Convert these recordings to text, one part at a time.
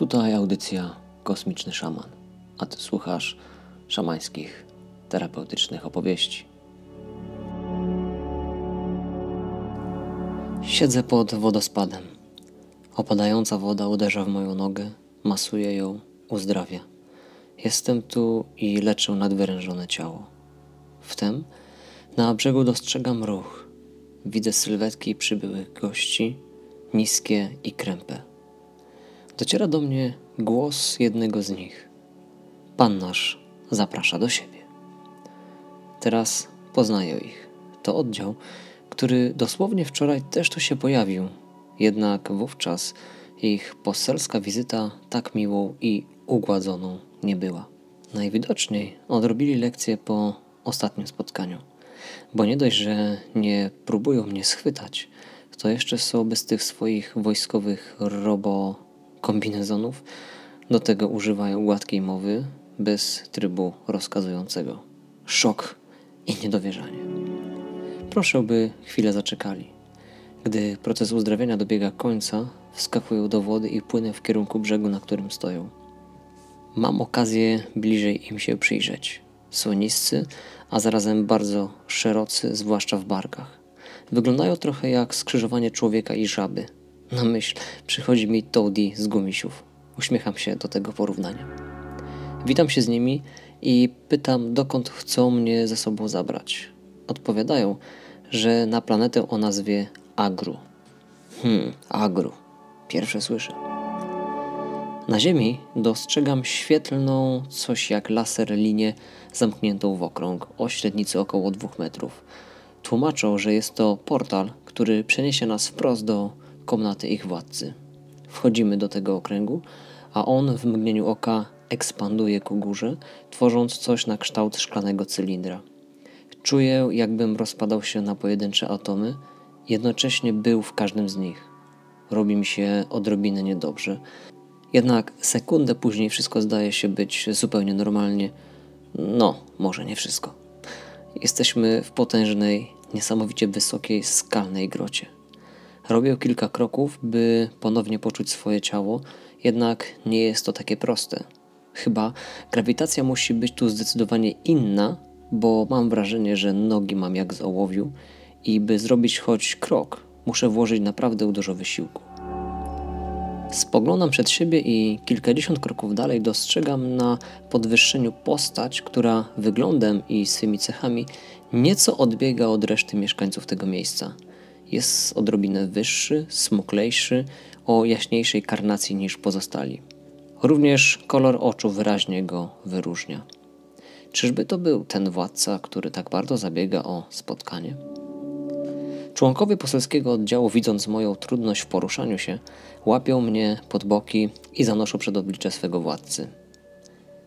Tutaj audycja Kosmiczny Szaman, a ty słuchasz szamańskich, terapeutycznych opowieści. Siedzę pod wodospadem. Opadająca woda uderza w moją nogę, masuje ją, uzdrawia. Jestem tu i leczę nadwyrężone ciało. Wtem na brzegu dostrzegam ruch. Widzę sylwetki przybyłych gości, niskie i krępe. Dociera do mnie głos jednego z nich. Pan nasz zaprasza do siebie. Teraz poznaję ich. To oddział, który dosłownie wczoraj też tu się pojawił. Jednak wówczas ich poselska wizyta tak miłą i ugładzoną nie była. Najwidoczniej odrobili lekcję po ostatnim spotkaniu. Bo nie dość, że nie próbują mnie schwytać, to jeszcze są bez tych swoich wojskowych robo kombinezonów. Do tego używają gładkiej mowy bez trybu rozkazującego. Szok i niedowierzanie. Proszę, by chwilę zaczekali. Gdy proces uzdrawiania dobiega końca, wskakują do wody i płynę w kierunku brzegu, na którym stoją. Mam okazję bliżej im się przyjrzeć. Są niscy, a zarazem bardzo szerocy, zwłaszcza w barkach. Wyglądają trochę jak skrzyżowanie człowieka i żaby. Na myśl przychodzi mi Toady z gumisiów. Uśmiecham się do tego porównania. Witam się z nimi i pytam, dokąd chcą mnie ze sobą zabrać. Odpowiadają, że na planetę o nazwie Agru. Hmm, Agru. Pierwsze słyszę. Na Ziemi dostrzegam świetlną, coś jak laser linię zamkniętą w okrąg o średnicy około 2 metrów. Tłumaczą, że jest to portal, który przeniesie nas wprost do komnaty ich władcy. Wchodzimy do tego okręgu, a on w mgnieniu oka ekspanduje ku górze, tworząc coś na kształt szklanego cylindra. Czuję, jakbym rozpadał się na pojedyncze atomy, jednocześnie był w każdym z nich. Robi mi się odrobinę niedobrze. Jednak sekundę później wszystko zdaje się być zupełnie normalnie. No, może nie wszystko. Jesteśmy w potężnej, niesamowicie wysokiej, skalnej grocie. Robię kilka kroków, by ponownie poczuć swoje ciało, jednak nie jest to takie proste. Chyba grawitacja musi być tu zdecydowanie inna, bo mam wrażenie, że nogi mam jak z ołowiu i by zrobić choć krok, muszę włożyć naprawdę dużo wysiłku. Spoglądam przed siebie i kilkadziesiąt kroków dalej dostrzegam na podwyższeniu postać, która wyglądem i swymi cechami nieco odbiega od reszty mieszkańców tego miejsca. Jest odrobinę wyższy, smuklejszy, o jaśniejszej karnacji niż pozostali. Również kolor oczu wyraźnie go wyróżnia. Czyżby to był ten władca, który tak bardzo zabiega o spotkanie? Członkowie poselskiego oddziału, widząc moją trudność w poruszaniu się, łapią mnie pod boki i zanoszą przed oblicze swego władcy.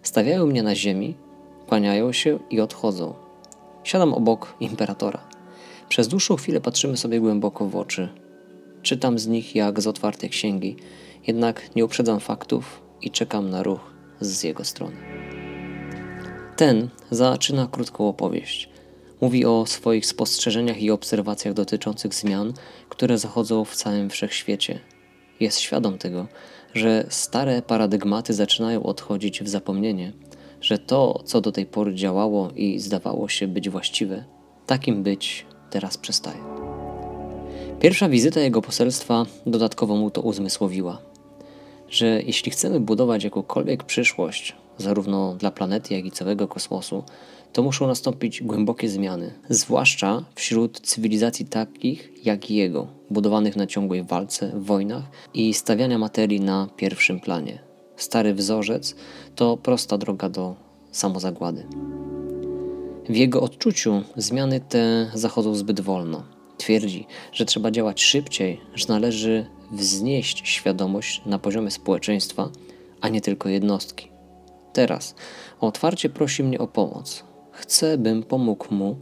Stawiają mnie na ziemi, kłaniają się i odchodzą. Siadam obok imperatora. Przez dłuższą chwilę patrzymy sobie głęboko w oczy. Czytam z nich jak z otwartej księgi, jednak nie uprzedzam faktów i czekam na ruch z jego strony. Ten zaczyna krótką opowieść. Mówi o swoich spostrzeżeniach i obserwacjach dotyczących zmian, które zachodzą w całym wszechświecie. Jest świadom tego, że stare paradygmaty zaczynają odchodzić w zapomnienie, że to, co do tej pory działało i zdawało się być właściwe, takim być teraz przestaje. Pierwsza wizyta jego poselstwa dodatkowo mu to uzmysłowiła, że jeśli chcemy budować jakąkolwiek przyszłość, zarówno dla planety, jak i całego kosmosu, to muszą nastąpić głębokie zmiany, zwłaszcza wśród cywilizacji takich jak jego, budowanych na ciągłej walce, wojnach i stawiania materii na pierwszym planie. Stary wzorzec to prosta droga do samozagłady. W jego odczuciu zmiany te zachodzą zbyt wolno. Twierdzi, że trzeba działać szybciej, że należy wznieść świadomość na poziomie społeczeństwa, a nie tylko jednostki. Teraz otwarcie prosi mnie o pomoc. Chce, bym pomógł mu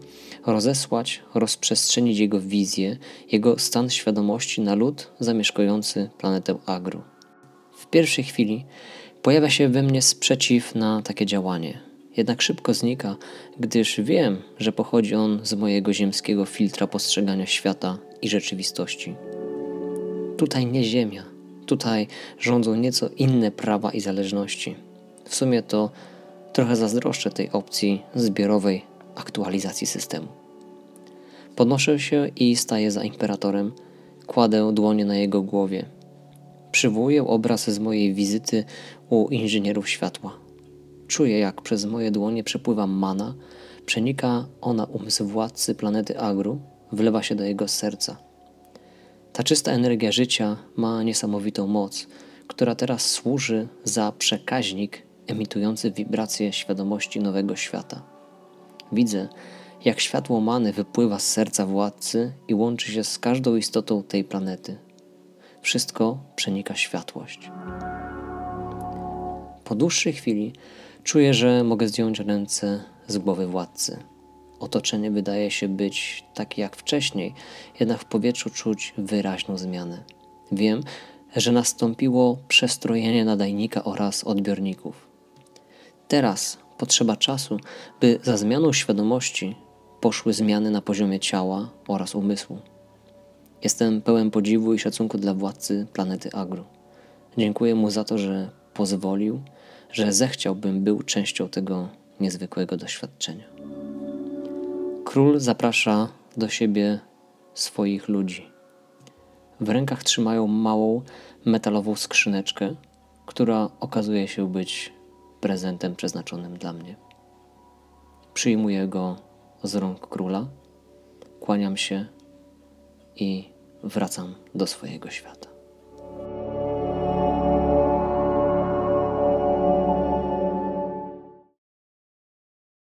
rozesłać, rozprzestrzenić jego wizję, jego stan świadomości na lud zamieszkujący planetę Agru. W pierwszej chwili pojawia się we mnie sprzeciw na takie działanie. Jednak szybko znika, gdyż wiem, że pochodzi on z mojego ziemskiego filtra postrzegania świata i rzeczywistości. Tutaj nie Ziemia, Tutaj rządzą nieco inne prawa i zależności. W sumie to trochę zazdroszczę tej opcji zbiorowej aktualizacji systemu. Podnoszę się i staję za imperatorem, kładę dłonie na jego głowie. Przywołuję obraz z mojej wizyty u inżynierów światła. Czuję, jak przez moje dłonie przepływa mana, przenika ona umysł władcy planety Agru, wlewa się do jego serca. Ta czysta energia życia ma niesamowitą moc, która teraz służy za przekaźnik emitujący wibracje świadomości nowego świata. Widzę, jak światło many wypływa z serca władcy i łączy się z każdą istotą tej planety. Wszystko przenika światłość. Po dłuższej chwili czuję, że mogę zdjąć ręce z głowy władcy. Otoczenie wydaje się być takie jak wcześniej, jednak w powietrzu czuć wyraźną zmianę. Wiem, że nastąpiło przestrojenie nadajnika oraz odbiorników. Teraz potrzeba czasu, by za zmianą świadomości poszły zmiany na poziomie ciała oraz umysłu. Jestem pełen podziwu i szacunku dla władcy planety Agru. Dziękuję mu za to, że pozwolił, że zechciał, bym był częścią tego niezwykłego doświadczenia. Król zaprasza do siebie swoich ludzi. W rękach trzymają małą metalową skrzyneczkę, która okazuje się być prezentem przeznaczonym dla mnie. Przyjmuję go z rąk króla, kłaniam się i wracam do swojego świata.